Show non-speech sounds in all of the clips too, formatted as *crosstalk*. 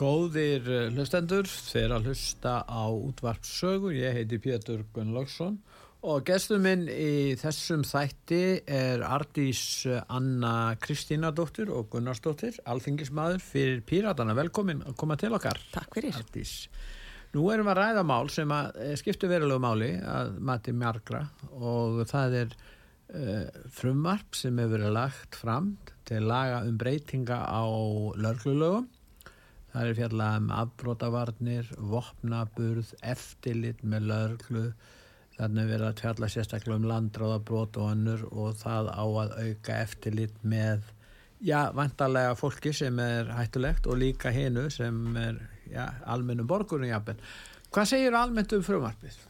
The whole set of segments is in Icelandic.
Góðir eh, hlustendur, þeir að hlusta á útvarpsögu, ég heiti Pétur Gunnlaugsson og gestur minn í þessum þætti er Ardís Anna Kristínadóttir og Gunnarsdóttir, alþingismadur fyrir Píratana. Velkomin að koma til okkar. Takk fyrir. Ardís. Nú erum við að ræða mál sem eh, skiptu verulegu máli að mati mjargra og það er uh, frumvarp sem hefur verið lagt fram til laga um breytinga á lörglulögum Það er fjallað um afbrótavarnir, vopnaburð, eftirlit með lörglu, þannig verður að fjalla sérstaklega um landráðabrót og annur og það á að auka eftirlit með, já, vantarlega fólki sem er hættulegt og líka hinu sem er, já, almennum borgurinn jafnvel. Hvað segir almennt um frumarpið?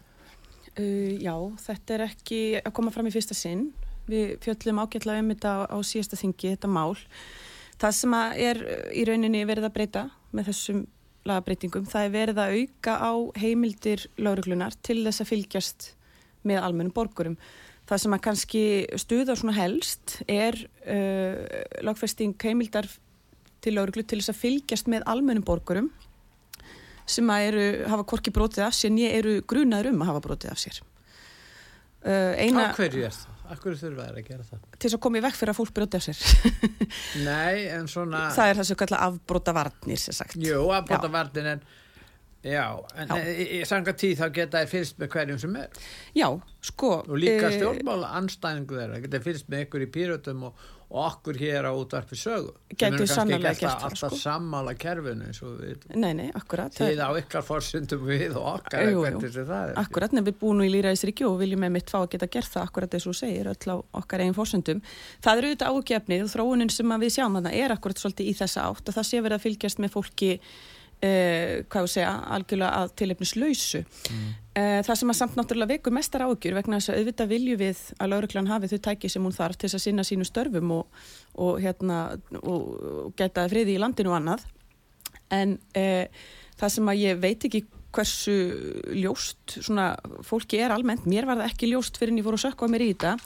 Uh, já, þetta er ekki að koma fram í fyrsta sinn. Við fjöllum ágætlega um þetta á, á síðasta þingi, þetta mál. Það sem er í rauninni verið að breyta með þessum lagabreitingum, það er verið að auka á heimildir lauruglunar til þess að fylgjast með almennum borgurum. Það sem að kannski stuða svona helst er uh, lagfesting heimildar til lauruglu til þess að fylgjast með almennum borgurum sem að eru, hafa korki brotið af sér en ég eru grunaður um að hafa brotið af sér. Uh, eina, Á hverju er það? Akkur þurfa þær að gera það? Til þess að koma í vekk fyrir að fólk brjóti á sér. *laughs* Nei, en svona... Það er þessu kallar afbróta varnir. Jú, afbróta varnir, en... Já, en já. í, í sanga tíð þá geta þær fyrst með hverjum sem er. Já, sko... Og líka e... stjórnmála anstæðingu þeirra, geta fyrst með ykkur í pýrötum og, og okkur hér á útvarpi sögu. Getur sannlega gert það, sko. Alltaf sammála kerfinu, eins og. Nei, nei, akkurat. Þið á ykkar fórsundum við og okkar, jú, það er. Akkurat, nefnir við búin í Lýraðisríki og viljum með mitt fá að geta gert það, akkurat að þú segir, öll á okkar eigin fórsundum. Það eru auðvitað ágefnið og þróunin sem við sjáum að það er akkurat svolítið í þessa átt og það sé verið að fylgjast með fólki Uh, hvað ég segja, algjörlega að tilefnislausu mm. uh, það sem að samt náttúrulega veikur mestar ágjur vegna þess að auðvitað vilju við að lauruglan hafi þau tæki sem hún þarf til að sinna sínu störfum og, og, hérna, og, og geta friði í landinu og annað en uh, það sem að ég veit ekki hversu ljóst svona fólki er almennt, mér var það ekki ljóst fyrir en ég voru að sökka mér í þetta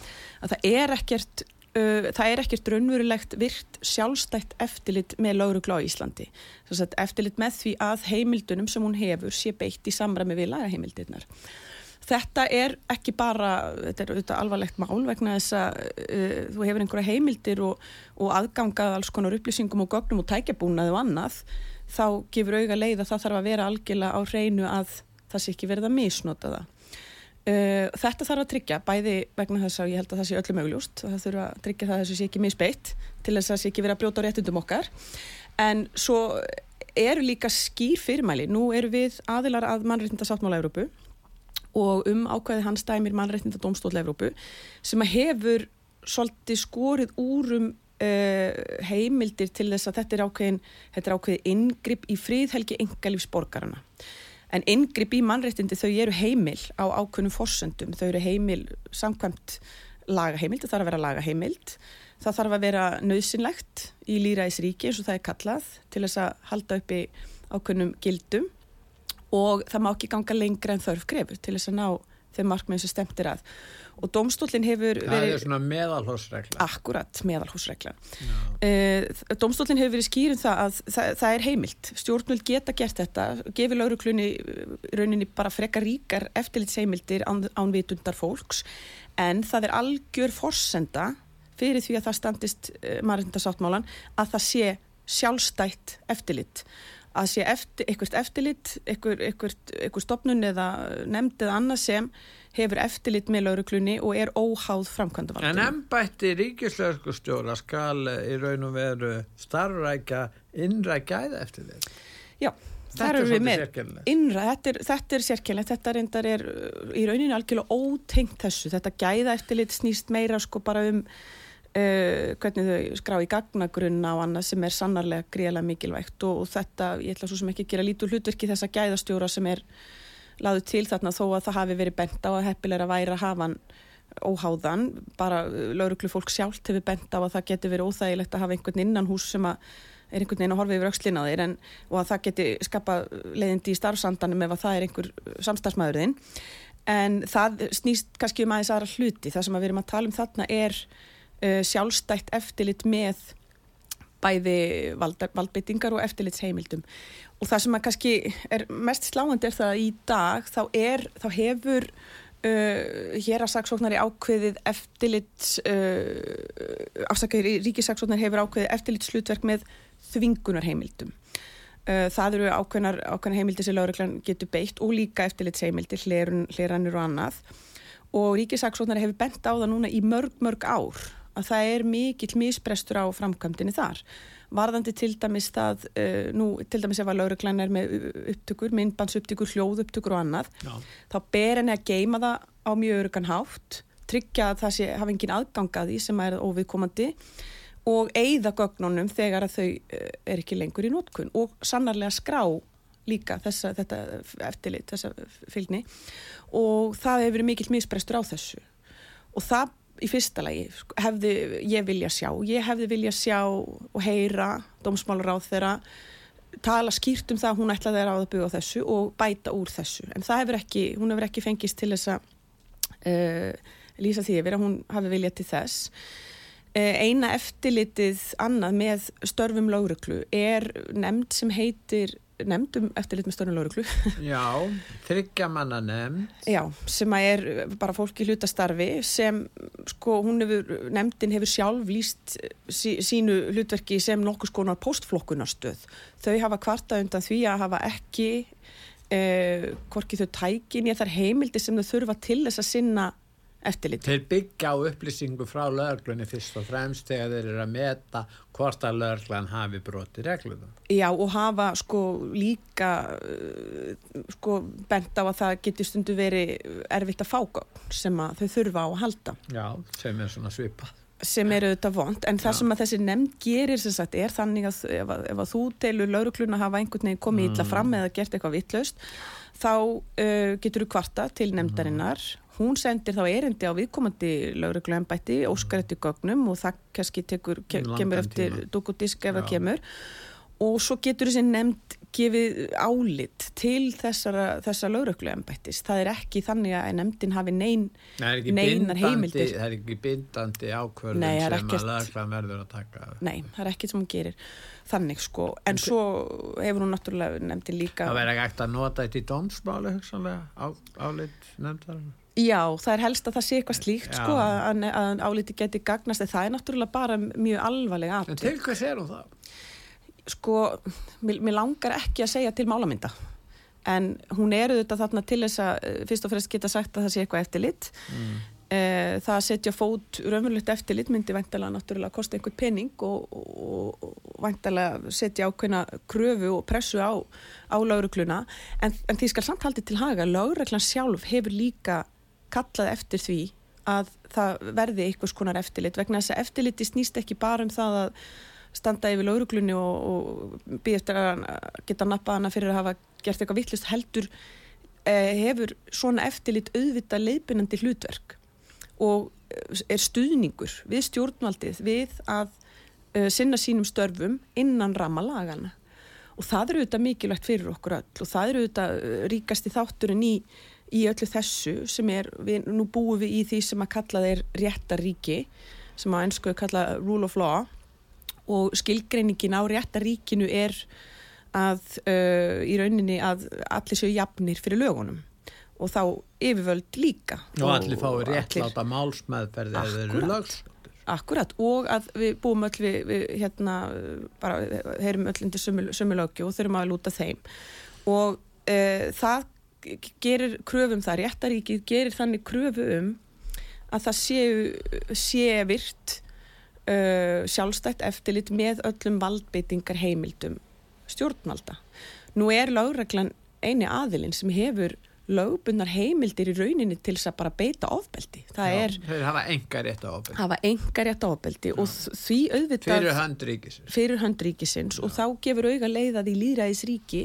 að það er ekkert uh, það er ekkert raunverulegt virt sjálfstætt eftirlit með laurugla á Íslandi. Eftirlit með því að heimildunum sem hún hefur sé beitt í samræmi við lagaheimildirnar. Þetta er ekki bara, þetta er auðvitað alvarlegt mál vegna þess að uh, þú hefur einhverja heimildir og, og aðgangað alls konar upplýsingum og gögnum og tækjabúnaði og annað, þá gefur auga leið að það þarf að vera algjörlega á hreinu að það sé ekki verið að misnota það. Uh, þetta þarf að tryggja bæði vegna þess að ég held að það sé öllum augljóst það þurfa að tryggja það að þessu sé ekki misbeitt til þess að það sé ekki verið að brjóta á réttundum okkar. En svo eru líka skýr fyrirmæli. Nú eru við aðilar að mannreitnda sáttmála Európu og um ákvæði hans dæmir mannreitnda domstóla Európu sem að hefur svolítið skorið úrum uh, heimildir til þess að þetta er ákveðin þetta er ákveðin ingripp í fríðhelgi engalífsborgarana En yngripp í mannréttindi þau eru heimil á ákveðnum forsöndum, þau eru heimil samkvæmt lagaheimild, það þarf að vera lagaheimild, það þarf að vera nöðsynlegt í líraðisríki eins og það er kallað til þess að halda upp í ákveðnum gildum. Og það má ekki ganga lengra en þörf grefur til þess að ná þeim markmiðin sem stemtir að og domstólinn hefur verið... Það er svona meðalhósregla. Akkurat, meðalhósregla. Uh, domstólinn hefur verið skýrun um það að það, það er heimilt. Stjórnvöld geta gert þetta, gefið lauruglunni rauninni bara frekar ríkar eftirlitsheimildir án, ánvitundar fólks en það er algjör forsenda fyrir því að það standist uh, eh, maðurindarsáttmálan að það sé sjálfstætt eftirlit að sé eftir, eitthvað eftirlit, eitthvað, stopnun eða nefnd eða annað sem hefur eftirlit með lauruklunni og er óháð framkvæmdavaldinu. En ennbætti ríkislauskustjóra skal í raun og veru starfrækja innrækja eða eftirlit? Já, Þetta er svolítið sérkjænilegt. Innra, þetta er, þetta er sérkjænilegt, þetta reyndar er uh, í rauninu algjörlega ótengt þessu. Þetta gæða eftir lit snýst meira sko bara um uh, hvernig þau skrá í gagnagrunna og annað sem er sannarlega gríðarlega mikilvægt og, og þetta, ég ætla svo sem ekki að gera lítur hlutverki þessa gæðastjóra sem er laðið til þarna þó að það hafi verið bent á að heppilega væri að hafa hann óháðan, bara uh, lauruglu fólk sjálft hefur bent á að það getur verið óþægilegt að hafa einhvern innan hús sem að er einhvern veginn að horfa yfir aukslin á þér en, og að það geti skapa leiðindi í starfsandanum ef að það er einhver samstagsmaðurðinn en það snýst kannski um aðeins aðra hluti. Það sem að við erum að tala um þarna er sjálfstætt eftirlit með bæði valdbyttingar og eftirlitsheimildum. Og það sem að kannski er mest sláandi er það að í dag þá, er, þá hefur Uh, hér að saksóknari ákveðið eftirlits uh, afsakari ríkisaksóknari hefur ákveðið eftirlitslutverk með þvingunarheimildum. Uh, það eru ákveðnar, ákveðnar heimildir sem lauruglan getur beitt og líka eftirlitsheimildir hlerannir og annað. Og ríkisaksóknari hefur bent á það núna í mörg mörg ár að það er mikill misbrestur á framkvæmdini þar. Varðandi til dæmis það, uh, nú til dæmis ef að lauruglan er með upptökur, myndbansuptökur, hljóðupptökur og annað, Já. þá ber henni að geima það á mjög örugan hátt, tryggja að það sé, hafa engin aðgangaði sem er óviðkomandi og eigða gögnunum þegar að þau uh, er ekki lengur í nótkunn og sannarlega skrá líka þessa, þetta eftirlit, þessa fylgni. Og það hefur verið mikill misbrestur á þessu. Og það í fyrsta lagi sko, hefði ég vilja sjá. Ég hefði vilja sjá og heyra dómsmálur á þeirra tala skýrt um það að hún ætlaði að ráða byggja á þessu og bæta úr þessu. En það hefur ekki, hún hefur ekki fengist til þess að uh, lýsa því yfir að hún hafi viljað til þess. Uh, eina eftirlitið annað með störfum lágröklu er nefnd sem heitir nefndum eftirlit með stjórnulóruglu *laughs* Já, þryggja manna nefnd. Já, sem að er bara fólk í hlutastarfi sem sko hún hefur, nefndin hefur sjálf líst sí, sínu hlutverki sem nokkus konar postflokkunarstöð þau hafa kvarta undan því að hafa ekki eh, hvorki þau tækin ég þar heimildi sem þau þurfa til þess að sinna eftirlit. Þeir byggja á upplýsingu frá löglunni fyrst og fremst þegar þeir eru að meta hvort að löglan hafi broti reglunum. Já og hafa sko líka uh, sko bent á að það getur stundu verið erfitt að fáka sem að þau þurfa á að halda. Já, sem er svona svipað sem eru auðvitað vond, en það Já. sem að þessi nefnd gerir sem sagt er þannig að ef að, ef að þú telur laurugluna hafa einhvern veginn komið mm. illa fram eða gert eitthvað vittlaust þá uh, getur þú kvarta til nefndarinnar mm hún sendir þá erindi á viðkomandi laurugluembætti, óskar eftir gögnum og það kannski tekur, ke kemur eftir dukudisk ef það kemur og svo getur þessi nefnd gefið álit til þessara, þessa laurugluembættis. Það er ekki þannig að nefndin hafi nein, neinar heimildir. Það er ekki bindandi ákvörðum sem ekkert, að lauruglan verður að taka. Nei, það er ekkert sem hún gerir þannig sko. En svo hefur hún náttúrulega nefndin líka... Það verður ekkert að nota þetta í dómsmáli hugsanlega á, álit nefndarinn? Já, það er helst að það sé eitthvað slíkt sko, að, að álíti geti gagnast það er náttúrulega bara mjög alvarlega aðtönd. En til hvað sér hún það? Sko, mér, mér langar ekki að segja til málamynda en hún eru þetta þarna til þess að eh, fyrst og fremst geta sagt að það sé eitthvað eftirlitt mm. Eh, það að setja fót raunverulegt eftirlit myndi vantilega náttúrulega kosta einhvern penning og, og, og vantilega setja ákveðna kröfu og pressu á, á laurugluna en, en því skal samt haldið til haga lauruglan sjálf hefur líka kallað eftir því að það verði einhvers konar eftirlit vegna þess að eftirliti snýst ekki bara um það að standa yfir lauruglunni og, og býða eftir að geta nappað hana fyrir að hafa gert eitthvað vittlust heldur eh, hefur svona eftirlit auðvita leiðbynandi hlutverk og eh, er stuðningur við stjórnvaldið við að uh, sinna sínum störfum innan ramalagana og það eru auðvitað mikilvægt fyrir okkur öll og það eru auðvitað ríkast í þátturinn í í öllu þessu sem er, við, nú búum við í því sem að kalla þeir réttaríki sem að ennskuðu kalla rule of law og skilgreiningin á réttaríkinu er að uh, í rauninni að allir séu jafnir fyrir lögunum. Og þá yfirvöld líka. Og, og allir. fái réttláta málsmeðferði eða eru lögst Akkurat. Og að við búum öll við, við hérna bara heyrum öll undir sömulögju og þurfum að lúta þeim. Og uh, það gerir kröfum það, réttaríkið gerir þannig kröfu um að það séu sé virt uh, sjálfstætt eftirlit með öllum valdbeitingar heimildum stjórnvalda. Nú er lögreglan eini aðilinn sem hefur lögbundnar heimildir í rauninni til þess að bara beita ofbeldi. Það Já, er þeir hafa enga rétt á ofbeldi hafa enga rétt á ofbeldi og þ- því auðvitað fyrir hönd ríkisins fyrir hönd ríkisins og þá gefur auga leið að í líðræðis ríki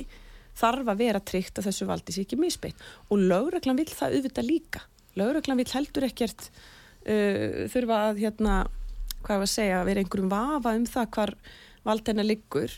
þarf að vera tryggt að þessu valdi sé ekki misbeitt. Og lögreglan vill það auðvitað líka. Lögreglan vill heldur ekkert uh, þurfa að hérna hvað var að segja, vera einhverjum vafa um það hvar vald hennar liggur.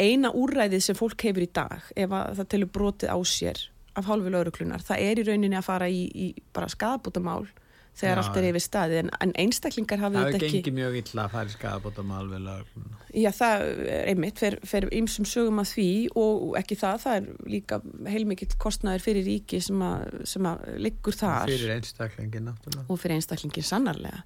Eina úrræðið sem fólk hefur í dag ef að það telur brotið á sér af hálfu lögreglunar, það er í rauninni að fara í, í bara skadabótamál þegar Já, allt er yfir staðið en, en einstaklingar hafa það hefur ekki gengið mjög illa að fara í skadabótamál við lögregluna Já, það er einmitt, fer ymsum sögum að því og ekki það, það er líka heilmikill kostnæður fyrir ríki sem að, sem að liggur þar fyrir einstaklingin náttúrulega og fyrir einstaklingin sannarlega.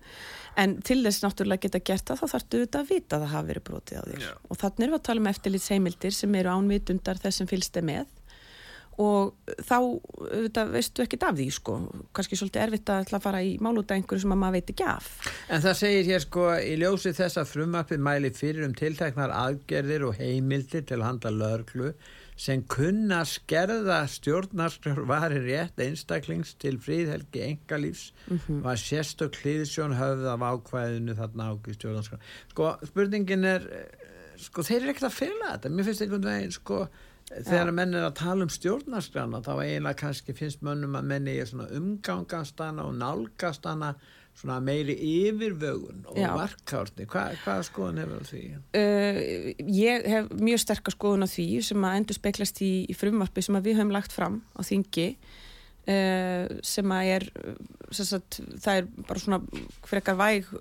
En til þess náttúrulega geta gert það, þá þarftu auðvitað að vita að það hafi verið brotið á þér. Já. Og þannig erum við að tala um eftirlitsheimildir sem eru ánvitundar þess sem fylgst er með og þá auðvitað veistu ekkert af því sko. Kanski svolítið erfitt að að fara í málúta einhverju sem að maður veit ekki af. En það segir hér sko í ljósi þess að frumarpið mæli fyrir um tilteknar aðgerðir og heimildir til að handla lörglu sem kunna skerða stjórnarskrár varir rétt einstaklings til fríðhelgi engalífs var sérstök hlýðsjón höfð af ákvæðinu þarna ákvæði stjórnarskrár. Sko spurningin er, eh, sko þeir eru ekkert að fela þetta. Mér finnst einhvern veginn sko þegar menn er að tala um stjórnarskrána þá eiginlega kannski finnst mönnum að menni er svona umgangast hana og nálgast hana svona meiri yfirvögun og varkárni Hva, hvað skoðan hefur á því? Uh, ég hef mjög sterkar skoðun á því sem að endur speklast í, í frumvarpi sem að við höfum lagt fram á þingi uh, sem að er sem sagt, það er bara svona frekar væg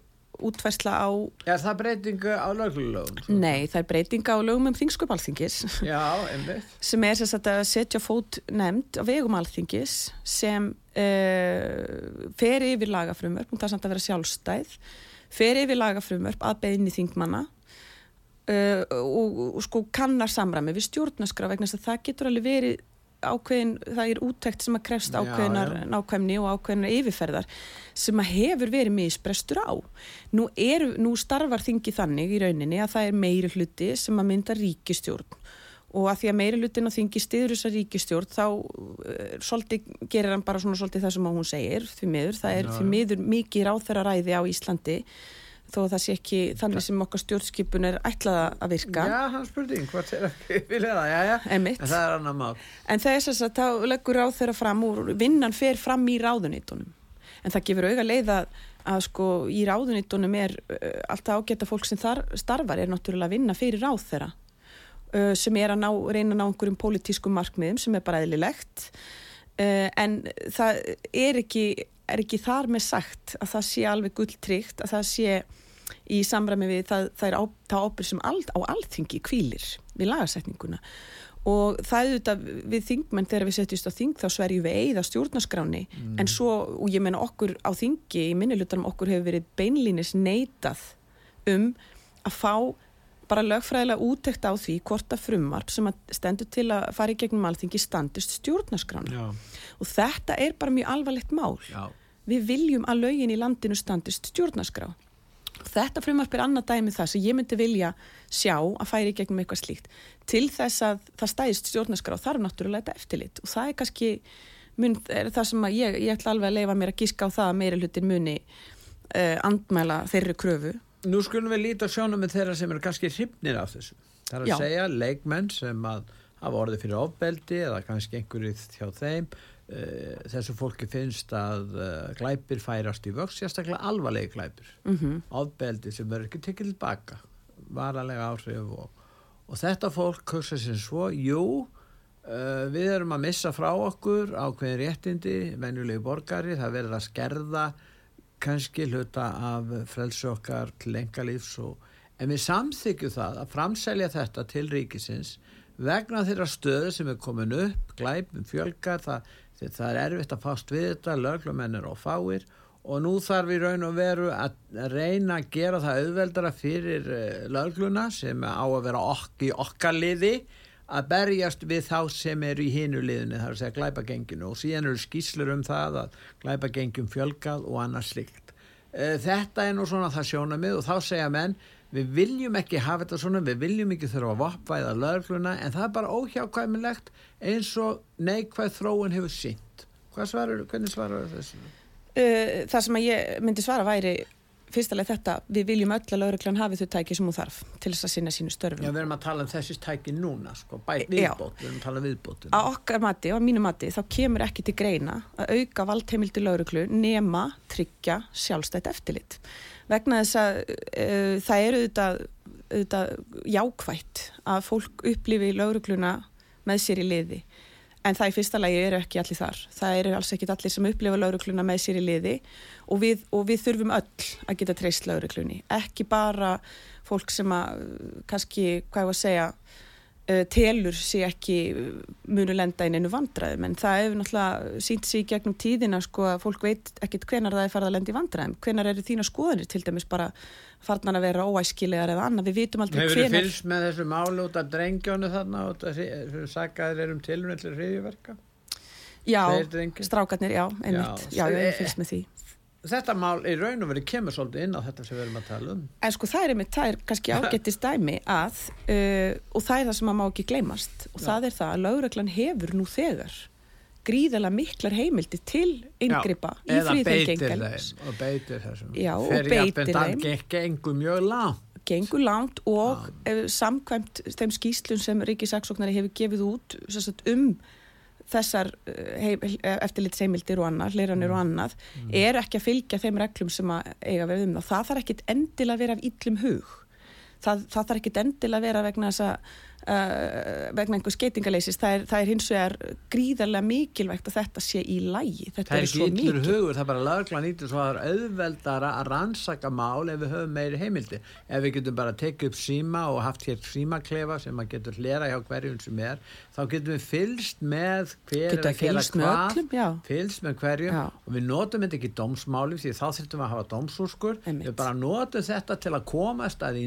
útfærsla á Er það breytingu á löglulögun? nei, það er breytinga á lögum um þingskjöp alþingis Já, einmitt *laughs* sem er sem sagt að setja fót nefnd á vegum alþingis sem uh, fer yfir lagafrumvörp og það er samt að vera sjálfstæð fer yfir lagafrumvörp að beðinni þingmanna uh, og, og sko kannar samræmi við stjórnaskra vegna þess að það getur alveg verið ákveðin, það er úttækt sem að krefst Já, ákveðinar já. nákvæmni og ákveðinar yfirferðar sem að hefur verið misbrestur á. Nú, er, nú starfar þingi þannig í rauninni að það er meiri hluti sem að mynda ríkistjórn og að því að meiri hlutin á þingi stiður þessa ríkistjórn þá uh, svolítið gerir hann bara svona svolítið það sem að hún segir því miður, það er Já, því já. miður mikið ráþæra ræði á Íslandi þó að það sé ekki þannig sem okkar stjórnskipun er ætlað að virka Já, hann spurning, hvort er ekki *laughs* vilja það, já, já. En það er annar mál En það er þess að þá leggur ráð þeirra fram úr, vinnan fer fram í ráðunitunum. En það gefur auga leið að, að sko í ráðunitunum er uh, alltaf ágæta fólk sem þar starfar er náttúrulega að vinna fyrir ráð þeirra uh, sem er að ná, reyna að ná einhverjum pólitískum markmiðum sem er bara eðlilegt. Uh, en það er ekki, er ekki þar með sagt að það sé alveg gulltryggt, að það sé í samræmi við það, það er á, það ábyrg sem all, á alþingi kvílir við lagasetninguna. Og það er auðvitað við þingmenn þegar við setjumst á þing þá sverjum við eigða stjórnaskráni en svo, og ég meina okkur á þingi í minnilutanum okkur hefur verið beinlínis neitað um að fá bara lögfræðilega útekt á því hvort að frumvarp sem að stendur til að fara í gegnum alþingi standist stjórnaskrána og þetta er bara mjög alvarlegt mál já, við viljum að lögin í landinu standist stjórnarskrá. Þetta frumvarp er annað dæmi það sem ég myndi vilja sjá að færi í gegnum eitthvað slíkt. Til þess að það stæðist stjórnarskrá þarf náttúrulega þetta eftirlit og það er kannski mun, er það sem ég, ég ætla alveg að leifa mér að gíska á það að meiri hlutin muni uh, andmæla þeirri kröfu. Nú skulum við líta sjónum með þeirra sem eru kannski hrifnir af þessu. Það er að Já. segja leikmenn sem að hafa orðið fyrir ofbeldi eða kannski einhverju hjá þeim. Uh, þessu fólki finnst að uh, glæpir færast í vöxt, sérstaklega alvarlegi glæpir. Mm Ofbeldi sem verður ekki tekið tilbaka, varalega áhrif og, og þetta fólk hugsa sér svo, jú, uh, við erum að missa frá okkur ákveðin réttindi, venjulegi borgari, það verður að skerða kannski hluta af frelsi okkar til engalífs og en við samþykju það að framselja þetta til ríkisins vegna þeirra stöðu sem er komin upp glæpum fjölgar það, það er erfitt að fást við þetta löglumennir og fáir og nú þarf í raun og veru að reyna að gera það auðveldara fyrir uh, lögluna sem á að vera okk í okkar liði að berjast við þá sem eru í hinu liðinu, það er að segja glæpagenginu og síðan eru skýslur um það að glæpagengjum fjölgað og annars slikt. e, þetta er nú svona það sjónamið og þá segja menn við viljum ekki hafa þetta svona, við viljum ekki þurfa að vopvæða lögluna en það er bara óhjákvæmilegt eins og neikvæð þróun hefur sínt. Svarar, hvernig svarar þessu? Uh, það sem ég myndi svara væri fyrstulega þetta, við viljum öll að lauruglan hafi þau tæki sem hún þarf til þess að sinna sínu störfum. Já, við erum að tala um þessi tæki núna, sko, bæ, viðbót, við erum að tala um viðbót. Á okkar mati, á mínu mati, þá kemur ekki til greina að auka valdheimildi lauruglu nema tryggja sjálfstætt eftirlit. Vegna þess að uh, það eru auðvitað, auðvitað jákvætt að fólk upplifi laurugluna með sér í liði en það í fyrsta lagi eru ekki allir þar. Það eru alls ekki allir sem upplifa laurugluna með sér í liði og við, og við þurfum öll að geta treyst lauruglunni ekki bara fólk sem að kannski, hvað ég var að segja uh, telur sé ekki munu lenda inn einu vandraðum en það hefur náttúrulega sínt sér gegnum tíðina sko að fólk veit ekkit hvenar það er farið að lenda í vandraðum hvenar eru þína skoðanir til dæmis bara farnar að vera óæskilegar eða annað, við vitum aldrei hvenar Hefur þið fylgst með þessu málu út af drengjónu þarna og þessu sagaðir er um tilnveldur hriðiverka? Já, strákarnir, já, einmitt. Já, já, ég hef fylgst með því Þetta mál í raun og verið kemur svolítið inn á þetta sem við erum að tala um. En sko það er einmitt, það er kannski ágættist dæmi að uh, og það er það sem að má ekki gleymast og já. það er það að lauraglan hefur nú þegar gríðala miklar heimildi til yngripa í fríðengengalins og beitir þessum. Já, og beitir þeim. gengur mjög langt. Gengur langt og ja. samkvæmt þeim skýslun sem Ríkisaksóknari hefur gefið út sagt, um þessar eh, eftirlitsheimildir og annað, hliranir mm. og annað mm. er ekki að fylgja þeim reglum sem að eiga verið um það. Það þarf ekki endilega að vera af yllum hug. Það, það þarf ekki endilega að vera vegna þess að uh, vegna einhver skeitingaleysis það er, það er hins vegar gríðarlega mikilvægt að þetta sé í lægi þetta það er, ekki yllur hugur, það er bara lagla nýttur svo að það er auðveldara að rannsaka mál ef við höfum meiri heimildi ef við getum bara tekið upp síma og haft hér símaklefa sem maður getur hlera hjá hverjum sem er þá getum við fylst með hver er að gera hvað fylst með hverjum já. og við notum þetta ekki dómsmáli því þá þurftum við að hafa dómsúskur við bara notum þetta til að komast að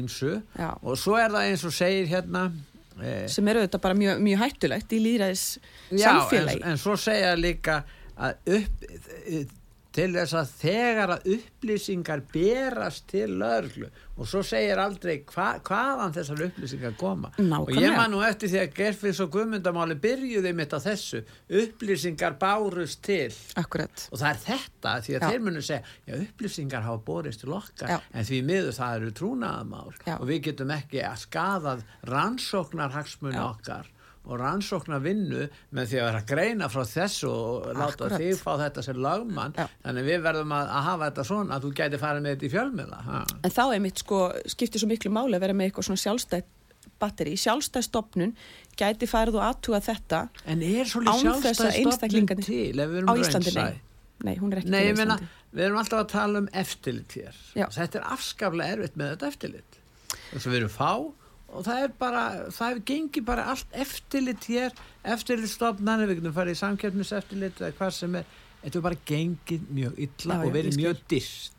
sem eru þetta bara mjög, mjög hættulegt í líðræðis samfélagi en, en svo segja líka að upp, til þess að þegar að upplýsingar berast til löglu og svo segir aldrei hva, hvaðan þessar upplýsingar koma Nákvæmlega. og ég man nú eftir því að Gerfins og Guðmundamáli byrjuði mitt á þessu upplýsingar bárust til Akkurat. og það er þetta því að já. þeir munu segja já upplýsingar hafa borist til okkar já. en því miður það eru trúnaðamál og við getum ekki að skadað rannsóknarhagsmunni okkar og rannsóknar vinnu með því að vera að greina frá þessu og láta Akkurat. þig fá þetta sem lagmann Já. þannig við verðum að, að hafa þetta svona að þú gæti farið með þetta í fjölmiðla ha. En þá er mitt sko, skiptir svo miklu máli að vera með eitthvað svona sjálfstætt batteri sjálfstæðstofnun gæti farið og aðtuga þetta En er svolítið sjálfstæðstofnun til ef við erum reynsæ? Nei, hún er ekki Nei, til Íslandi Við erum alltaf að tala um eftirlit hér Þetta er afskaflega erfitt með þetta eftirlit Þess að við erum fá og það er bara, það hefur gengið bara allt eftirlit hér, eftirlitstofnarnir, við getum farið í samkjöfniseftirlit eða hvað sem er, þetta er bara gengið mjög illa já, og verið mjög dyrst.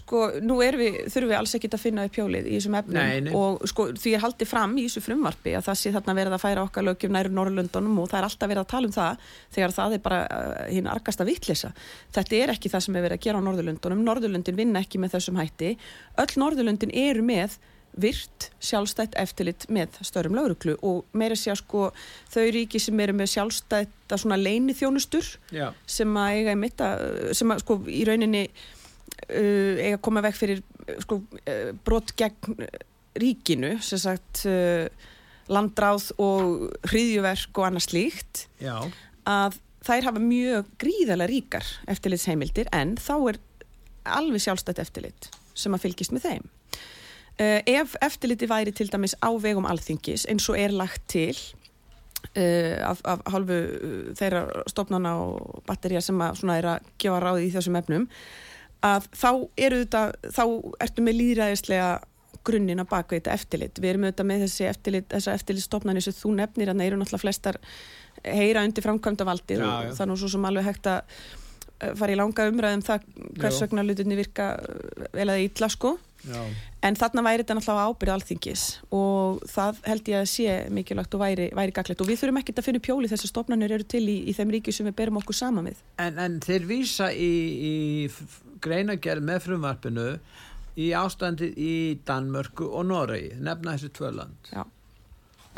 Sko, nú við, þurfum við alls ekkit að finna upp hjólið í þessum efnum nei, nei. og sko, því er haldið fram í þessu frumvarfi að það sé þarna verið að færa okkar lögjum næru Norrlundunum og það er alltaf verið að tala um það þegar það er bara uh, hinn argasta vittlisa. Þetta er ekki það sem er verið að gera á Norrlundunum. Norrlundin vinna ekki með þessum hætti. Öll Norrlundin eru með virt sjálfstætt eftirlit með störum lauruglu og meira sé að sko þau ríki sem eru með sjálfstætt að svona leini þjónustur Já. sem að eiga í mitta sem að sko í rauninni uh, eiga að koma vekk fyrir sko uh, brot gegn ríkinu sem sagt uh, landráð og hriðjuverk og annað slíkt Já. að þær hafa mjög gríðarlega ríkar eftirlitsheimildir en þá er alveg sjálfstætt eftirlit sem að fylgist með þeim ef eftirliti væri til dæmis á vegum alþingis eins og er lagt til uh, af, af halvu uh, þeirra stofnana og batterija sem að er að gefa ráði í þessum efnum að þá eru þetta þá ertu með líðræðislega grunninn að baka þetta eftirlit. Við erum auðvitað með þessi eftirlit, þessa eftirlitstofnani sem þú nefnir að það eru náttúrulega flestar heyra undir framkvæmda valdið og það er nú svo sem alveg hægt að eh, fara í langa umræðum það hvers vegna hlutinni virka eh, vel eða illa sko Já, en þarna væri þetta náttúrulega ábyrð alþingis og það held ég að sé mikilvægt og væri, væri gaglegt og við þurfum ekkert að finna pjóli þessar stofnanir eru til í, í þeim ríki sem við berum okkur saman við. En, en þeir vísa í, í greinagerð með frumvarpinu í ástandi í Danmörku og Noregi, nefna þessi tvö land. Já.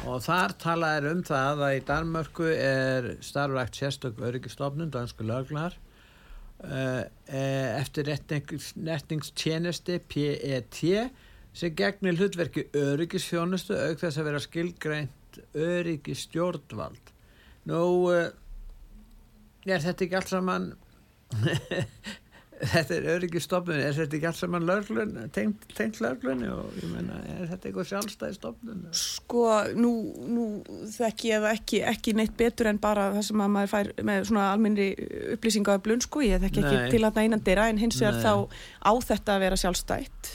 Og þar tala er um það að í Danmörku er starfrækt sérstök öryggistofnun, dansku löglar, eftir retningstjenesti PET sem gegnir hlutverki öryggisfjónustu auk þess að vera skilgreint öryggistjórnvald. Nú, uh, er þetta ekki allt saman þetta er öryggistofnun er þetta ekki allt saman löglun tengt, tengt löglunni og ég meina er þetta eitthvað sjálfstæði stofnun Sko, nú, nú þekki ég ekki, ekki neitt betur en bara það sem að maður fær með svona almennri upplýsinga af blun, sko, ég þekki Nei. ekki til að einan dyrra en hins vegar þá á þetta að vera sjálfstætt.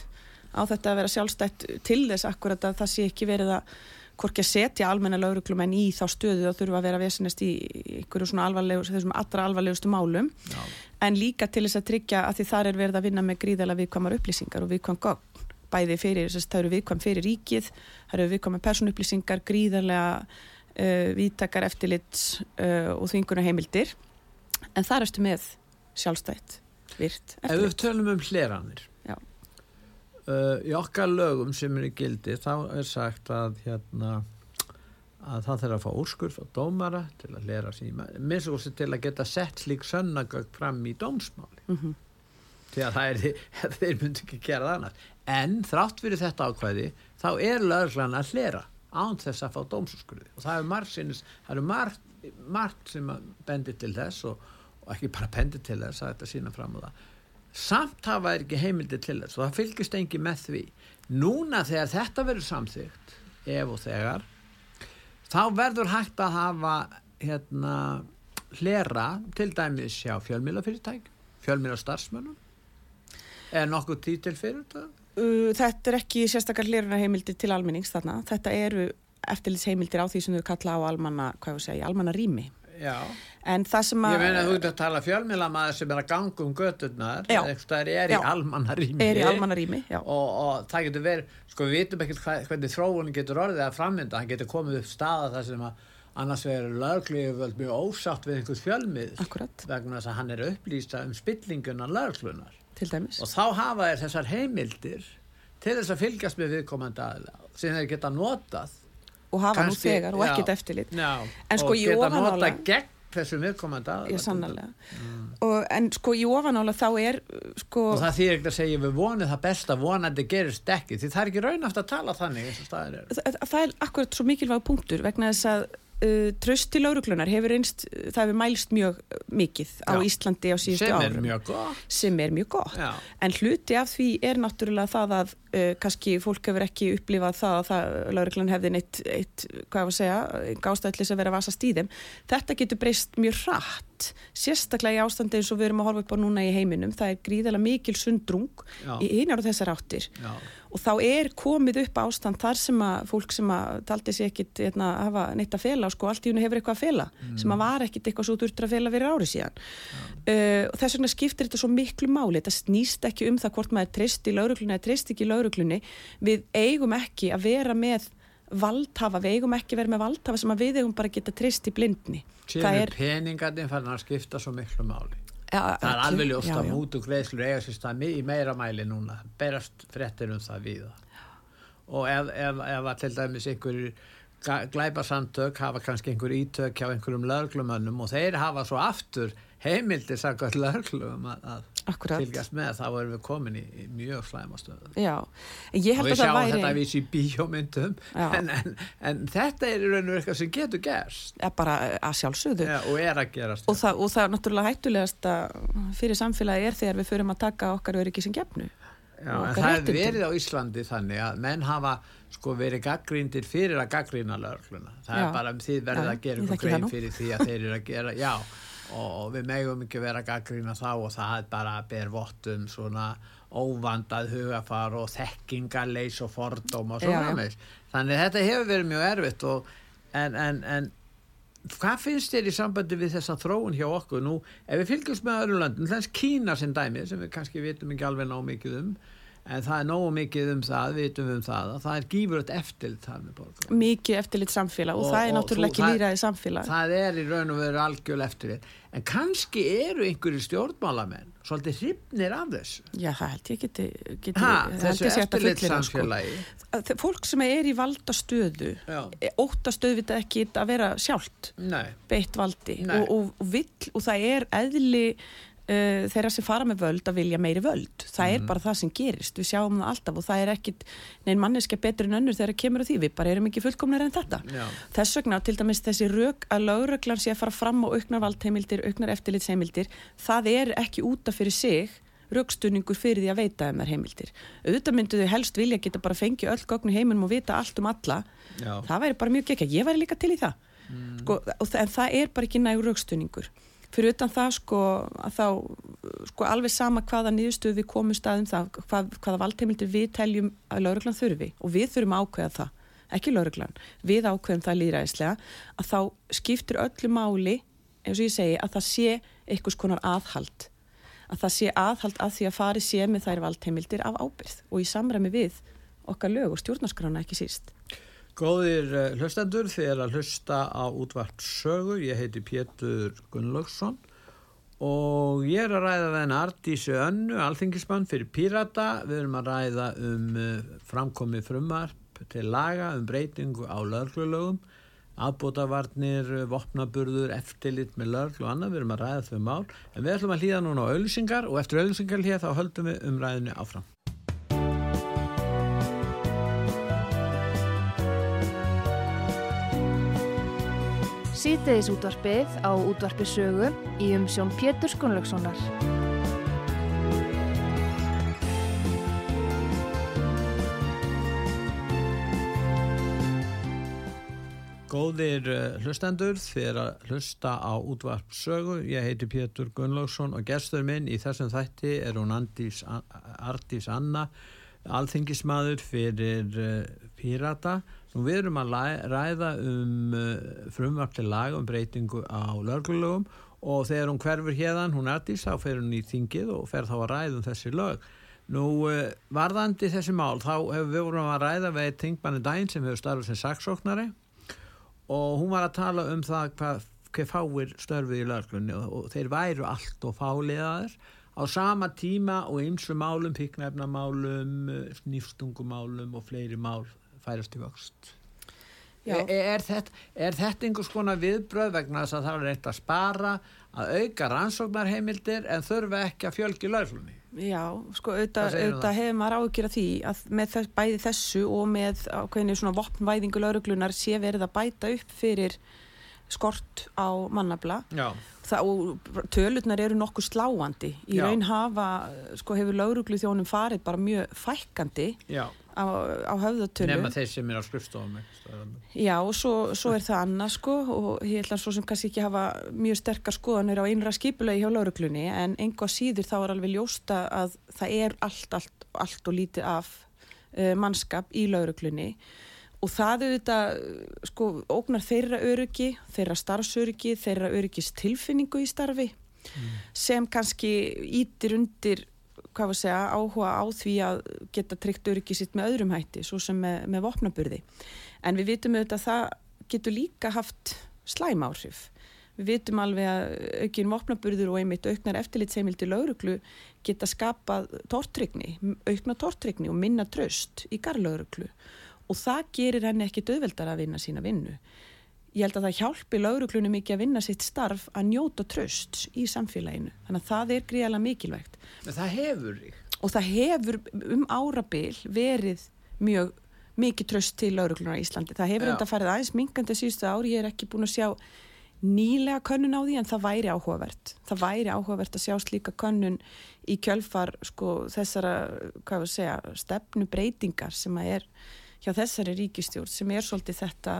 Á þetta að vera sjálfstætt til þess akkurat að það sé ekki verið að hvorki að setja almenna lauruglumenn í þá stöðu og þurfa að vera vesenest í einhverju svona alvarlegur, þessum allra alvarlegustu málum. Já, en líka til þess að tryggja að því þar er verið að vinna með gríðalega viðkvæmar upplýsingar og viðkvæm gögn. Bæði fyrir, þess að það eru viðkvæm fyrir ríkið það eru viðkvæmar personupplýsingar gríðarlega uh, vítakar eftirlits uh, og þvingunar heimildir en þar erstu með sjálfstætt, virt ef við tölum um hleranir uh, í okkar lögum sem er í gildi þá er sagt að hérna að það þarf að fá úrskurð frá dómara til að lera síma, minnst og til að geta sett slík sönnagögg fram í dómsmáli. Mm -hmm. því að það er, *laughs* þeir myndi ekki gera það annars. En þrátt fyrir þetta ákvæði þá er lögreglan að hlera án þess að fá dómsúrskurði og það er margt, er margt, margt sem að bendi til þess og, og ekki bara bendi til þess að þetta sína fram á það. Samt hafa er ekki heimildi til þess og það fylgist engi með því. Núna þegar þetta verður samþygt ef og þegar þá verður hægt að hafa hérna hlera til dæmis hjá fjölmýlafyrirtæk fjölmýla starfsmönnum er nokkuð títil fyrir þetta? Þetta er ekki sérstakar hléruna heimildir til almennings þarna, þetta eru eftirlits heimildir á því sem þau kalla á almanna, hvað ég segja, almanna rými Já, en það sem að ég meina þú ert að tala fjölmýlamæður sem er að ganga um göturnar er í almanna er í almanna rými, já. Og, og það getur verið, sko við vitum ekkert hvernig þróunin getur orðið að frammynda, hann getur komið upp staða þar sem að annars verður löglífjöld mjög ósátt við einhvers fjölmið Akkurat, vegna þess að hann er upplýsta um spillinguna löglunar til dæmis. Og þá hafa þessar heimildir til þess að fylgjast með viðkomandi aðila sem þeir geta notað og hafa nú kannski- þegar og já. ekkert eftirlit. En sko notað gegn þessum viðkomandi sannarlega. Og, en sko í ofanála þá er uh, sko, og það þýr ekkert að segja við vonið það besta vonandi gerist ekki því það er ekki raunhaft að tala þannig það, það er akkurat svo mikilvæg punktur vegna þess að uh, tröst til lauruglunar hefur einst, það hefur mælst mjög uh, mikið á Já. Íslandi á síðustu sem er árum. mjög gott. Er mjög gott. En hluti af því er náttúrulega það að uh, kannski fólk hefur ekki upplifað það að það, lauruglan hefði neitt eitt, hvað var að segja, gástæðlis að vera að vasa stíðum. Þetta getur breyst mjög hratt, sérstaklega í ástandi eins og við erum að horfa upp á núna í heiminum. Það er gríðalega mikil sundrung já, í einar og þessar áttir. Já, og þá er komið upp ástand þar sem að fólk sem að taldi sér ekkit eitna, hafa neitt að fela, sko, allt í hennu hefur eitthvað að fela sem að var ekkit eitthvað svo durtur að fela fyrir ári síðan. Uh, og þess vegna skiptir þetta svo miklu máli. Þetta snýst ekki um það hvort maður treyst í lauruglunni eða treyst ekki í lauruglunni við eigum ekki að vera með valdhafa, við eigum ekki að vera með valdhafa sem við eigum bara að geta treyst í blindni. Það er peningarnir farin að skipta svo miklu máli. Ja, það er alveg ljóst já, að mútu greiðslur eiga sér stað mi- í meira mæli núna. Berast fréttir um það víða. Og ef, ef, ef að til dæmis einhverjir glæpasamtök hafa kannski einhver ítök hjá einhverjum löglumönnum og þeir hafa svo aftur heimildir samkvæmt löglum að, að Akkurat. fylgjast með þá erum við komin í, í mjög slæmastöðu og við sjáum væri þetta að vísi í bíómyndum en, en, en þetta er í raun og eitthvað sem getur gerst. Ja, bara að sjálfsögðu. Ja, og er að gerast og það, og það er náttúrulega hættulegast fyrir samfélagi er þegar við förum að taka okkar öryggi sem gefnu. Það er verið á Íslandi þannig að menn hafa sko verið gaggríndir fyrir að gaggrýna lögluna. Það Já. er bara um því verið Já, að gera það grein fyrir því að þeir eru að gera, *laughs* já, og, við megum ekki vera að gaggrýna þá og það er bara að ber vott um svona óvandað hugafar og þekkingarleis og fordóm og svona meins. Þannig þetta hefur verið mjög erfitt og en, en, en hvað finnst þér í sambandi við þessa þróun hjá okkur nú, ef við fylgjumst með öðrum löndum, þess Kína sem dæmi sem við kannski vitum ekki alveg ná mikið um en það er nógu mikið um það, við vitum um það að það er gífuröld eftirlit þar með borgar mikið eftirlit samfélag og, og það er náttúrulega ekki líraði samfélag. Það er í raun og veru algjörl eftirlit. En kannski eru einhverju stjórnmálamenn svolítið hrifnir af þessu. Já það held ég geti, geti ha, þessu eftirlit samfélagi sko. fólk sem er í valda stöðu óta stöðvita ekki að vera sjálft Nei. beitt valdi og, og, og, vill, og það er eðli uh, þeirra sem fara með völd að vilja meiri völd. Það er mm. bara það sem gerist, við sjáum það alltaf og það er ekkit, neinn manneska betur en önnur þegar það kemur á því, við bara erum ekki fullkomnir en þetta. Já. þess vegna til dæmis þessi rauk að lauröglan sé að fara fram á auknar valdheimildir, auknar eftirlitsheimildir það er ekki útaf fyrir sig raukstunningur fyrir því að veita um þær heimildir. Auðvitað myndu þau helst vilja geta bara fengið öll gögnu heiminum og vita allt um alla. Já. það væri bara mjög gekk, ég væri líka til í það. Mm. sko, en það er bara ekki nægur raukstunningur fyrir utan það sko að þá sko alveg sama hvaða nýðustuð við komum staðum það hvað, hvaða valdheimildir við teljum að lauruglan þurfi. Og við þurfum ákveða það ekki lauruglan, við ákveðum það líðræðislega að þá skiptir öllu máli eins og ég segi að það sé einhvers konar aðhald. Að það sé aðhald að því að fari sé með þær valdheimildir af ábyrð og í samræmi við okkar lög og stjórnarskrána ekki síst Góðir eh, hlustendur, þið er að hlusta á útvart sögu, ég heiti Pétur Gunnlaugsson og ég er að ræða þenn Artísi Önnu, alþingismann fyrir Pírata, við erum að ræða um eh, framkomið frumarp til laga um breytingu á lörglulögum, aðbótavarnir, vopnaburður, eftirlit með lörgl og annað, við erum að ræða þau mál, en við ætlum að hlýða núna á auðlýsingar og eftir auðlýsingar hér þá höldum við um ræðinu áfram. Sýteðis útvarpið á útvarpið sögu í umsjón Pétur Skunlökssonar. Góðir uh, hlustendur, er að hlusta á útvarp sögu. Ég heiti Pétur Gunnlaugsson og gestur minn í þessum þætti er hún Andís, Artís Anna, alþingismadur fyrir uh, Pírata Nú við erum að ræða um uh, frumvart til lag um breytingu á lögulögum og þegar hún hverfur hérðan, hún er dís, þá fer hún í þingið og fer þá að ræða um þessi lög. Nú uh, varðandi þessi mál, þá hefur við voruð að ræða við Tingmanni Dæn sem hefur starfið sem saksóknari og hún var að tala um það hvað, hvað fáir störfið í löglunni og, og þeir væru allt og fáliðaðir á sama tíma og eins og málum, píknefnamálum, nýfstungumálum og fleiri mál færast í vöxt. Er, er, þetta, er þetta einhvers konar viðbröð vegna þess að það er eitt að spara að auka rannsóknarheimildir en þurfa ekki að fjölgi löglunni Já, sko auðvitað, hefur maður ágjur að því að með þess, bæði þessu og með ákveðinu svona vopnvæðingu lauruglunar sé verið að bæta upp fyrir skort á mannabla Það, og tölurnar eru nokkuð sláandi. Í Já. raun hafa, sko hefur lauruglu þjónum farið bara mjög fækkandi Já. á, á höfðatölu. Nefna þeir sem er á skrifstofum Já, og svo, svo er það annað sko og ég ætla svo sem kannski ekki hafa mjög sterkar skoðanir á einra skipulegi hjá lauruglunni en einhvað síður þá er alveg ljósta að það er allt, allt, allt og lítið af uh, mannskap í lauruglunni og það auðvitað sko ógnar þeirra öryggi, þeirra starfsöryggi þeirra öryggis tilfinningu í starfi mm. sem kannski ítir undir hvað var að segja, áhuga á því að geta tryggt öryggi sitt með öðrum hætti, svo sem með, með vopnaburði. En við vitum auðvitað að það getur líka haft slæm áhrif. Við vitum alveg að aukinn vopnaburður og einmitt auknar eftirlitseimildi lauruglu geta skapað tortrygni, aukna tortrygni og minna tröst í garlauruglu og það gerir henni ekki döðveldar að vinna sína vinnu ég held að það hjálpi lauruglunum mikið að vinna sitt starf að njóta tröst í samfélaginu. Þannig að það er gríðalega mikilvægt. Það hefur því? Og það hefur um árabil verið mjög mikið tröst til lauruglunar í Íslandi. Það hefur enda farið aðeins minkandi síðustu ári. Ég er ekki búin að sjá nýlega könnun á því en það væri áhugavert. Það væri áhugavert að sjá slíka könnun í kjölfar sko, þessara segja, stefnu breytingar sem að er hjá þessari ríkistjórn sem er svolítið þetta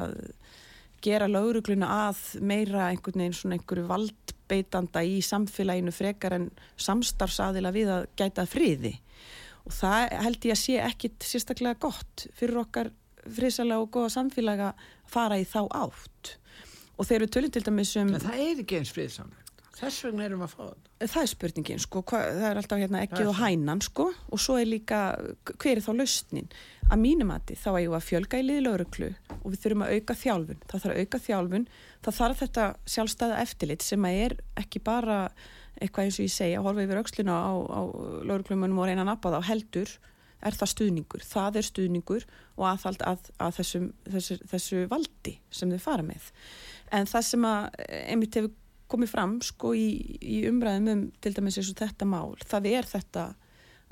gera laurugluna að meira einhvern veginn svona einhverju valdbeitanda í samfélaginu frekar en samstarfsaðila við að gæta friði og það held ég að sé ekkit sérstaklega gott fyrir okkar frisalega og goða samfélaga fara í þá átt og þeir eru tölum til dæmis um En það er ekki eins friðsamlegt. Þess vegna erum við að fá þetta. það er spurningin sko, hva, það er alltaf hérna er og hænan sko og svo er líka, hver er þá lausnin? Að mínum að þá eigum við að fjölga í liðlauruglu og við þurfum að auka þjálfun. Það þarf að auka þjálfun, það þarf þetta sjálfstæða eftirlit sem að er ekki bara eitthvað eins og ég segja horfa yfir auksluna á, á lauruglumunum og reyna að nappa það á heldur er það stuðningur, það er stuðningur og aðhald að, að þessum, þessu, þessu valdi sem þau fara með. En það sem að einmitt hefur komið fram sko í, í umræðum um til dæmis eins og þetta mál það er þetta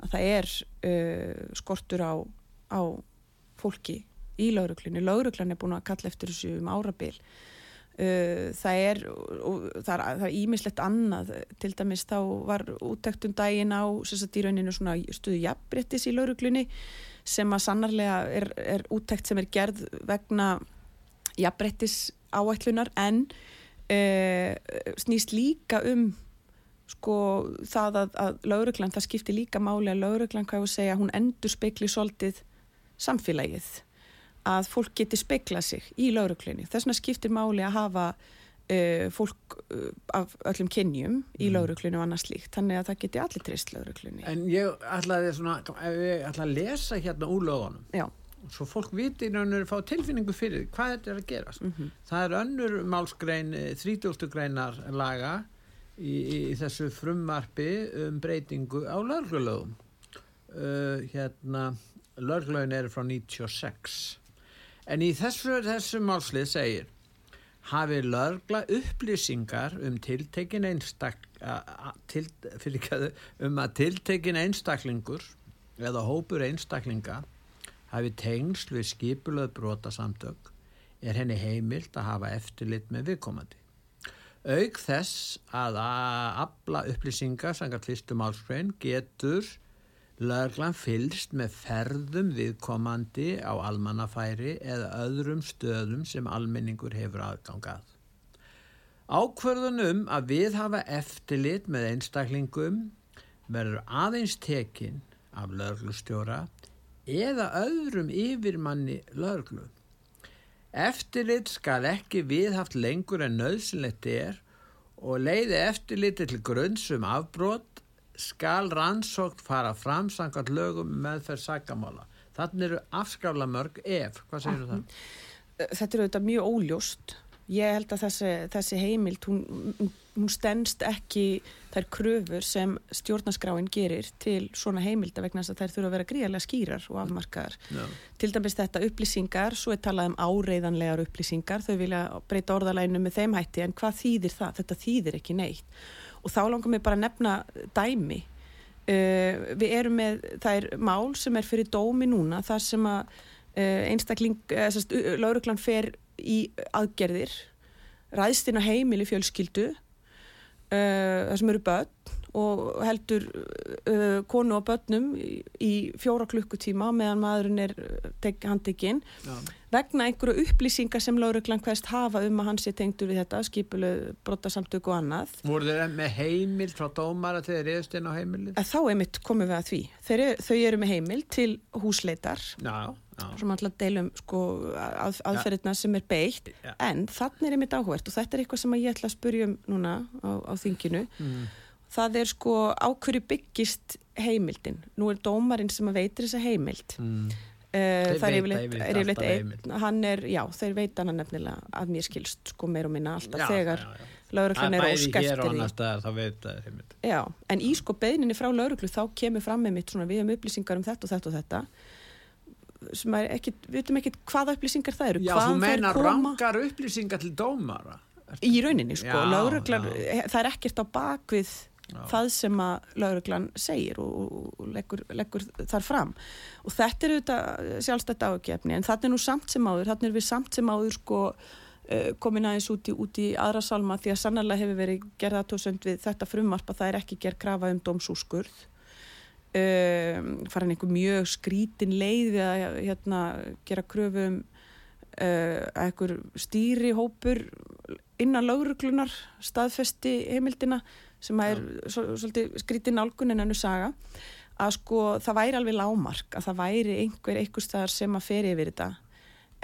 að það er uh, skortur á, á fólki í lauruglunni lauruglan er búin að kalla eftir þessu um árabil. Uh, það er og það er, ímislegt annað. Til dæmis þá var úttekt um daginn á sem sagt í rauninu svona stuðu jafnbrettis í lauruglunni sem að sannarlega er, er úttekt sem er gerð vegna jafnbrettis áætlunar en uh, snýst líka um sko það að, að lauruglan, það skiptir líka máli að lauruglan, hvað ég að segja, hún endur spekli svolítið samfélagið að fólk geti spekla sig í lauruglunni. Þess vegna skiptir máli að hafa uh, fólk uh, af öllum kynjum í Mm. lauruglunni og annars slíkt, þannig að það geti allir trist lauruglunni. En ég ætlaði svona, ég ætla að lesa hérna úr lögunum, Já, svo fólk viti raunir fá tilfinningu fyrir hvað þetta er að gerast. mhm, Það er önnur málsgrein, 30. greinar laga í, í þessu frumvarpi um breytingu á lörglulögum. Uh, hérna, lörglögin eru frá 96. En í þessu, þessu málslið segir, hafi lörgla upplýsingar um tiltekin einstak, til, að, um að tiltekin einstaklingur eða hópur einstaklinga hafi tengsl við skipulöð brotasamtök er henni heimilt að hafa eftirlit með viðkomandi. Auk þess að að afla upplýsingar sangat fyrstu málskrein getur löglan fylgst með ferðum viðkomandi á almannafæri eða öðrum stöðum sem almenningur hefur aðgangað. Ákvörðunum að við hafa eftirlit með einstaklingum verður aðeins tekin af löglustjóra eða öðrum yfirmanni löglu. Eftirlit skal ekki viðhaft lengur en nöðsynlegt er og leiði eftirliti til grunnsum afbrot skal rannsókn fara fram samkvæmt lögum um meðferð sakamála. Þannig eru afskafla mörg ef. Hvað segir þú það? þetta er auðvitað mjög óljóst. Ég held að þessi, þessi heimild, hún, hún stendst ekki þær kröfur sem stjórnaskráin gerir til svona heimilda vegna þess að þær þurfa að vera gríðarlega skýrar og afmarkaðar. Já. Til dæmis þetta upplýsingar, svo er talað um áreiðanlegar upplýsingar, þau vilja breyta orðalæinu með þeim hætti, en hvað þýðir það? Þetta þýðir ekki neitt. Og þá langar mér bara að nefna dæmi. Uh, við erum með, það er mál sem er fyrir dómi núna, þar sem að uh, einstakling, uh, sérst, lauruglan fer í aðgerðir, ræðst inn á heimili fjölskyldu, uh, þar sem eru börn og heldur uh, konu og börnum í, í fjóra klukkutíma meðan maðurinn er tek, handtekinn Já. vegna einhverju upplýsingar sem lauruglan hverst hafa um að hann sé tengdur við þetta skipuleg brotasamtök og annað Voru þeir með heimild frá dómara til þeir reyðst inn á heimilið? að þá einmitt komum við að því Þeir, eru- þau eru með heimil til húsleitar Já, já. Sem alltaf deilum sko, að, aðferðina sem er beitt Já. en þannig er einmitt áhvert og þetta er eitthvað sem ég ætla að spurja um núna á, á þinginu Mm. það er sko á hverju byggist heimildin nú er dómarinn sem veitir þessa heimild Mm. Uh, það er yfirleitt, einn, hann er, já, þeir veita hann nefnilega að mér skilst, sko, meir og minna alltaf Já, þegar lauruglan er Bæði ósk hér og eftir því. annar staðar þá veit það er heimild. Já, en í sko beðninni frá lauruglu þá kemur fram með mitt svona, við hefum upplýsingar um þetta og þetta og þetta sem er ekki, við veitum ekki hvaða upplýsingar það eru, Já, þú meina rangar upplýsingar til dómara. í rauninni, sko, Já, lauruglan já. það er ekkert á bakvið Já. það sem að lauruglan segir og, og, leggur, leggur þar fram og þetta er auðvitað sjálfstætt ágefni en þetta er nú samt sem áður, þetta er við samt sem áður sko uh, komin aðeins út í, út í aðra salma því að sannarlega hefur verið gerða tósönd við þetta frumvarp að það er ekki gerð krafa um dómsúskurð um, farin einhver mjög skrítin leið við að hérna, gera kröfu um uh, að einhver stýri hópur innan lauruglunar staðfesti heimildina sem er svo, svolítið skrítin nálgun en ennur saga að sko það væri alveg lámark að það væri einhver einhver staðar sem að fer yfir þetta.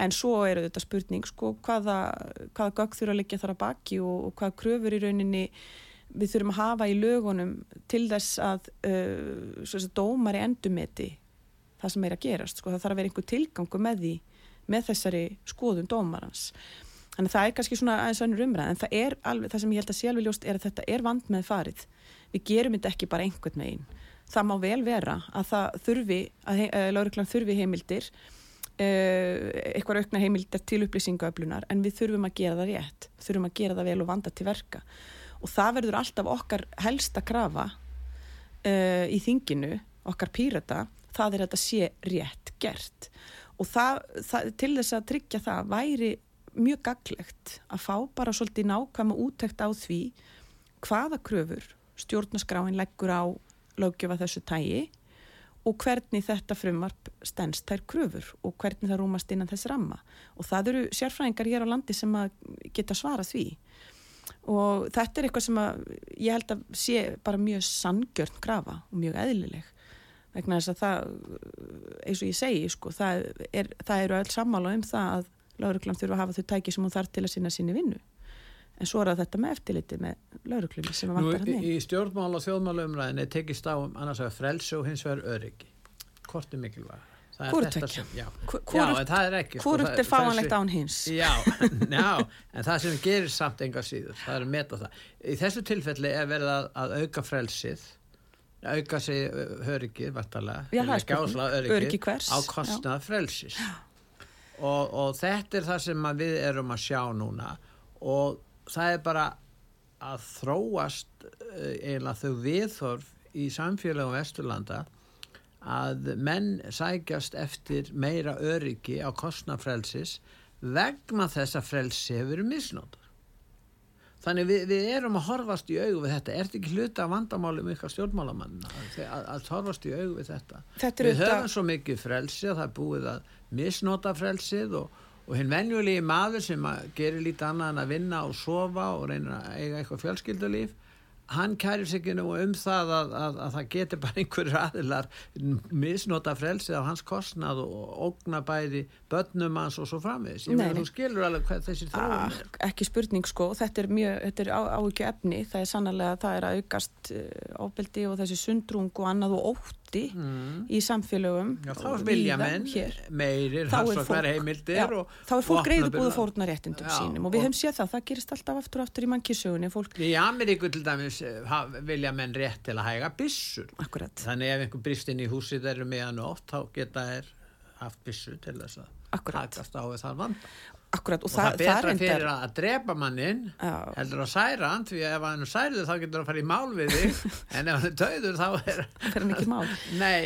En svo eru þetta spurning sko hvaða, hvaða gögg þurfa að liggja þar að baki og, og hvaða kröfur í rauninni við þurfum að hafa í lögunum til þess að uh, dómar í endumeti það sem er að gerast sko. Það þarf að vera einhver tilgangu með því með þessari skoðun dómarans. Þannig að það er kannski svona aðeins önnur umræð en það er alveg, það sem ég held að alveg ljóst er að þetta er vand með farið. Við gerum þetta ekki bara einhvern veginn. Það má vel vera að það þurfi að lauruglan þurfi heimildir uh, eitthvað aukna heimildir til upplýsingaöflunar en við þurfum að gera það rétt. Þurfum að gera það vel og vanda til verka og það verður alltaf okkar helsta krafa uh, í þinginu okkar pírata, það er að þetta sé rétt gert. Og það, það, til þess að tryggja það væri mjög gaglegt að fá bara svolítið nákvæma úttekt á því hvaða kröfur stjórnaskráin leggur á lögjöfa þessu tægi og hvernig þetta frumvarp stennst þær kröfur og hvernig það rúmast innan þess ramma. Og það eru sérfræðingar hér á landi sem að geta svara því og þetta er eitthvað sem að ég held að sé bara mjög sangjörn grafa og mjög eðlileg. Vegna þess að það, eins og ég segi sko, það, er, það eru öll sammála um það að lauruglam þurfa að hafa þau tæki sem hún þarf til að sinna sinni vinnu. En svo er þetta með eftirliti með lauruglumi sem að vantar hann í stjórnmál og þjóðmála umræðinni tekist á um annars að frelsu og hins vegar öryggi. Hvort er mikilvæg Sko, er fáanlegt án hins? Já, *laughs* *laughs* já, en það sem gerir samt enga síður, það er að meta það. Í þessu tilfelli er verið að, að auka frelsið auka sig öryggið öryggi á kostnað frelsis. Og, og þetta er það sem við erum að sjá núna. Og það er bara að þróast eiginlega þau viðþorf í samfélagum Vesturlanda að menn sækjast eftir meira öryggi á kostnafrelsis vegna þess að frelsi hefur verið misnótt Þannig við, við erum að horfast í augu við þetta. Er þetta ekki hluta af vandamálum ykkar stjórnmálamann að, að, að horfast í augu við þetta? þetta við höfum svo mikið frelsi að það er búið að misnota frelsið og, og hinn venjulegi maður sem gerir lítið annað en að vinna og sofa og reyna að eiga eitthvað fjölskyldulíf hann kærir sig ekki nú um það að, að, að það getur bara einhverjir aðilar misnota frelsið á hans kostnað og ógna bæri börnum hans og svo framvis ég meina þú skilur alveg hvað þessi þróun ah, er. ekki spurning sko, þetta er mjög þetta er ávikið efni, það er sannlega það er að aukast ábeldi eh, og þessi sundrung og annað og ótt úti mm. í samfélögum. Já, þá vilja menn meirir er fólk, já, og, þá er fólk reyðu búið fórna réttindum já, sínum. Og við höfum séð það, það gerist alltaf aftur og aftur í mannkísögunni fólk... Í Ameríku til dæmis eh, vilja menn rétt til að hæga bissur Akkurat. þannig ef einhver brist inn í húsið eru meðan ótt þá geta þær haft bissur til þess að hægast á það vanda Akkurat, og, og það, það betra það fyrir að drepa mannin heldur að særa hann því ef hann er særuð þá getur hann að fara í mál við þig. *laughs* En ef hann er döður þá er hann ekki mál? Nei,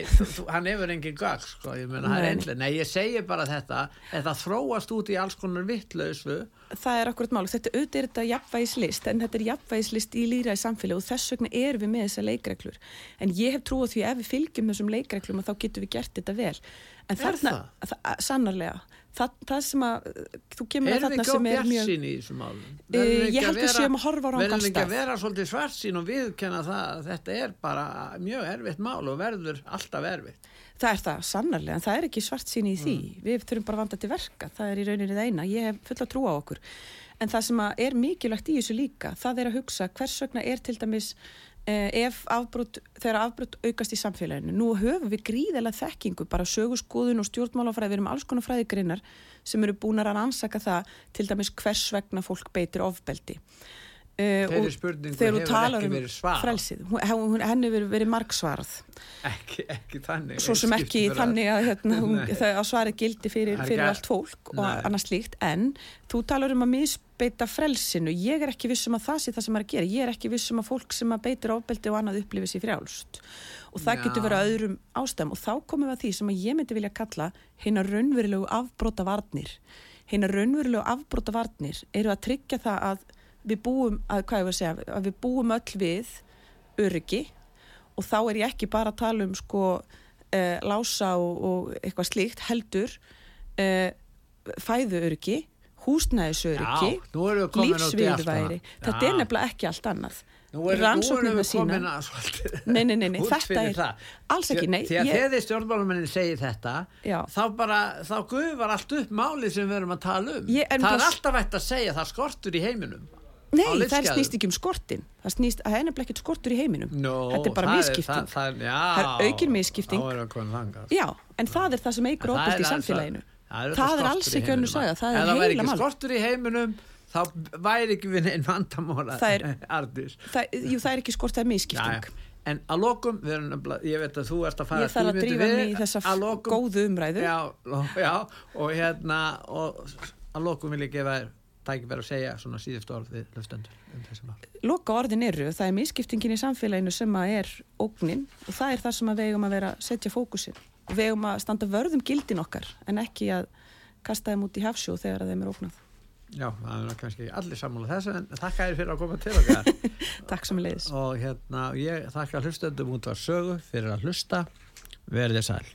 hann hefur engin gag sko, ég menna það er einlega nei, ég segi bara þetta þetta þróast út í alls konar vittlausu það er akkurat mál, þetta auðvitað er þetta jafnvægislist en þetta er jafnvægislist í líra í samfélag og þess vegna er við með þessa leikreglur. En ég hef trúið því ef við fylgjum þessum leikreglum þá getum við gert þetta vel. En þarna, sannarlega það, það sem að þú kemur að þarna sem er mjög í þessum álum ég held að séum að horfa á rángan stað verður ekki að vera svolítið svart sín og viðkenna það að þetta er bara mjög erfitt mál og verður alltaf erfitt? Það er það, sannarlega, en það er ekki svart sín í því. Mm. við þurfum bara að vanda til verka það er í rauninni það eina, ég hef fulla trú á okkur. En það sem er mikilvægt í þessu líka það er að hugsa hvers vegna er til dæmis Eh, ef afbrot, þegar afbrot aukast í samfélaginu. Nú höfum við gríðilega þekkingu, bara sögurskoðun og stjórnmálafræði, við erum alls konar fræðigreinar sem eru búin að ansaka það til dæmis hvers vegna fólk beitir ofbeldi. Uh, Þeirri spurningu hefur ekki um verið svarað. frelsið, henni hefur verið margsvarað. Ekki, ekki þannig. Svo sem ekki þannig að, hérna, hún, að svarið gildi fyrir, fyrir allt fólk og annars líkt en þú talar um að misbeita frelsinu. Ég er ekki vissum að það sé það sem er að gera. Ég er ekki vissum að fólk sem að beitir ofbeldi og annað upplifir sér frjálst. Og það Já. getur verið að öðrum ástæðum. Og þá komum við að því sem að ég myndi vilja kalla hérna raunverulegu afbróta varnir hérna raunverulegu afbróta varnir eru að tryggja það að við búum að, hvað ég var að segja, að við búum öll við öryggi. Og þá er ég ekki bara að tala um sko uh, lása og, og eitthvað slíkt heldur uh, fæðu öryggi húsnæðisöryggi lífsviðværi þetta er nefnilega ekki allt annað. Sína komin að svolítið Nei, nei, nei, nei, *laughs* þetta er það. alls ekki, nei, Því að ég- þegar þið stjórnmálamennin segir þetta Já. þá bara, þá gufar allt upp málið sem við erum að tala um. Ég Það er bara- alltaf hægt að segja það skortur í heiminum Nei, það snýst ekki um skortin það snýst, það er nefnilega ekkert skortur í heiminum. Nó, þetta er bara það misskipting. það, það, Það er aukin þangað. Já, en það er það sem eigur er í samfélaginu það er, Það er alls ekki önnur saga, það er Ef það væri heila ekki mál. skortur í heiminum þá væri ekki við einn vandamóla *laughs* það, Jú, það er ekki skort, það er já. En að lokum, ég veit að þú ert að fara Ég þarf að drífa mig í þessa lokum- góðu umræðu já, já, og hérna og að lokum vil ég gefa þér tækifæri að segja svona síðust orð við löfstendur um þessi mál. Loka orðin eru, það er misskiptingin í samfélaginu sem að er ógnin og það er það sem að við eigum að vera setja fókusin og við eigum að standa vörðum gildin okkar en ekki að kasta þeim út í hafsjó þegar þeim er ógnað. Já, það er kannski allir sammála þessu en þakka þér fyrir að koma til okkar *laughs* Takk sem leiðis. og hérna ég þakka hlustendum út á sögu fyrir að hlusta verðið sæl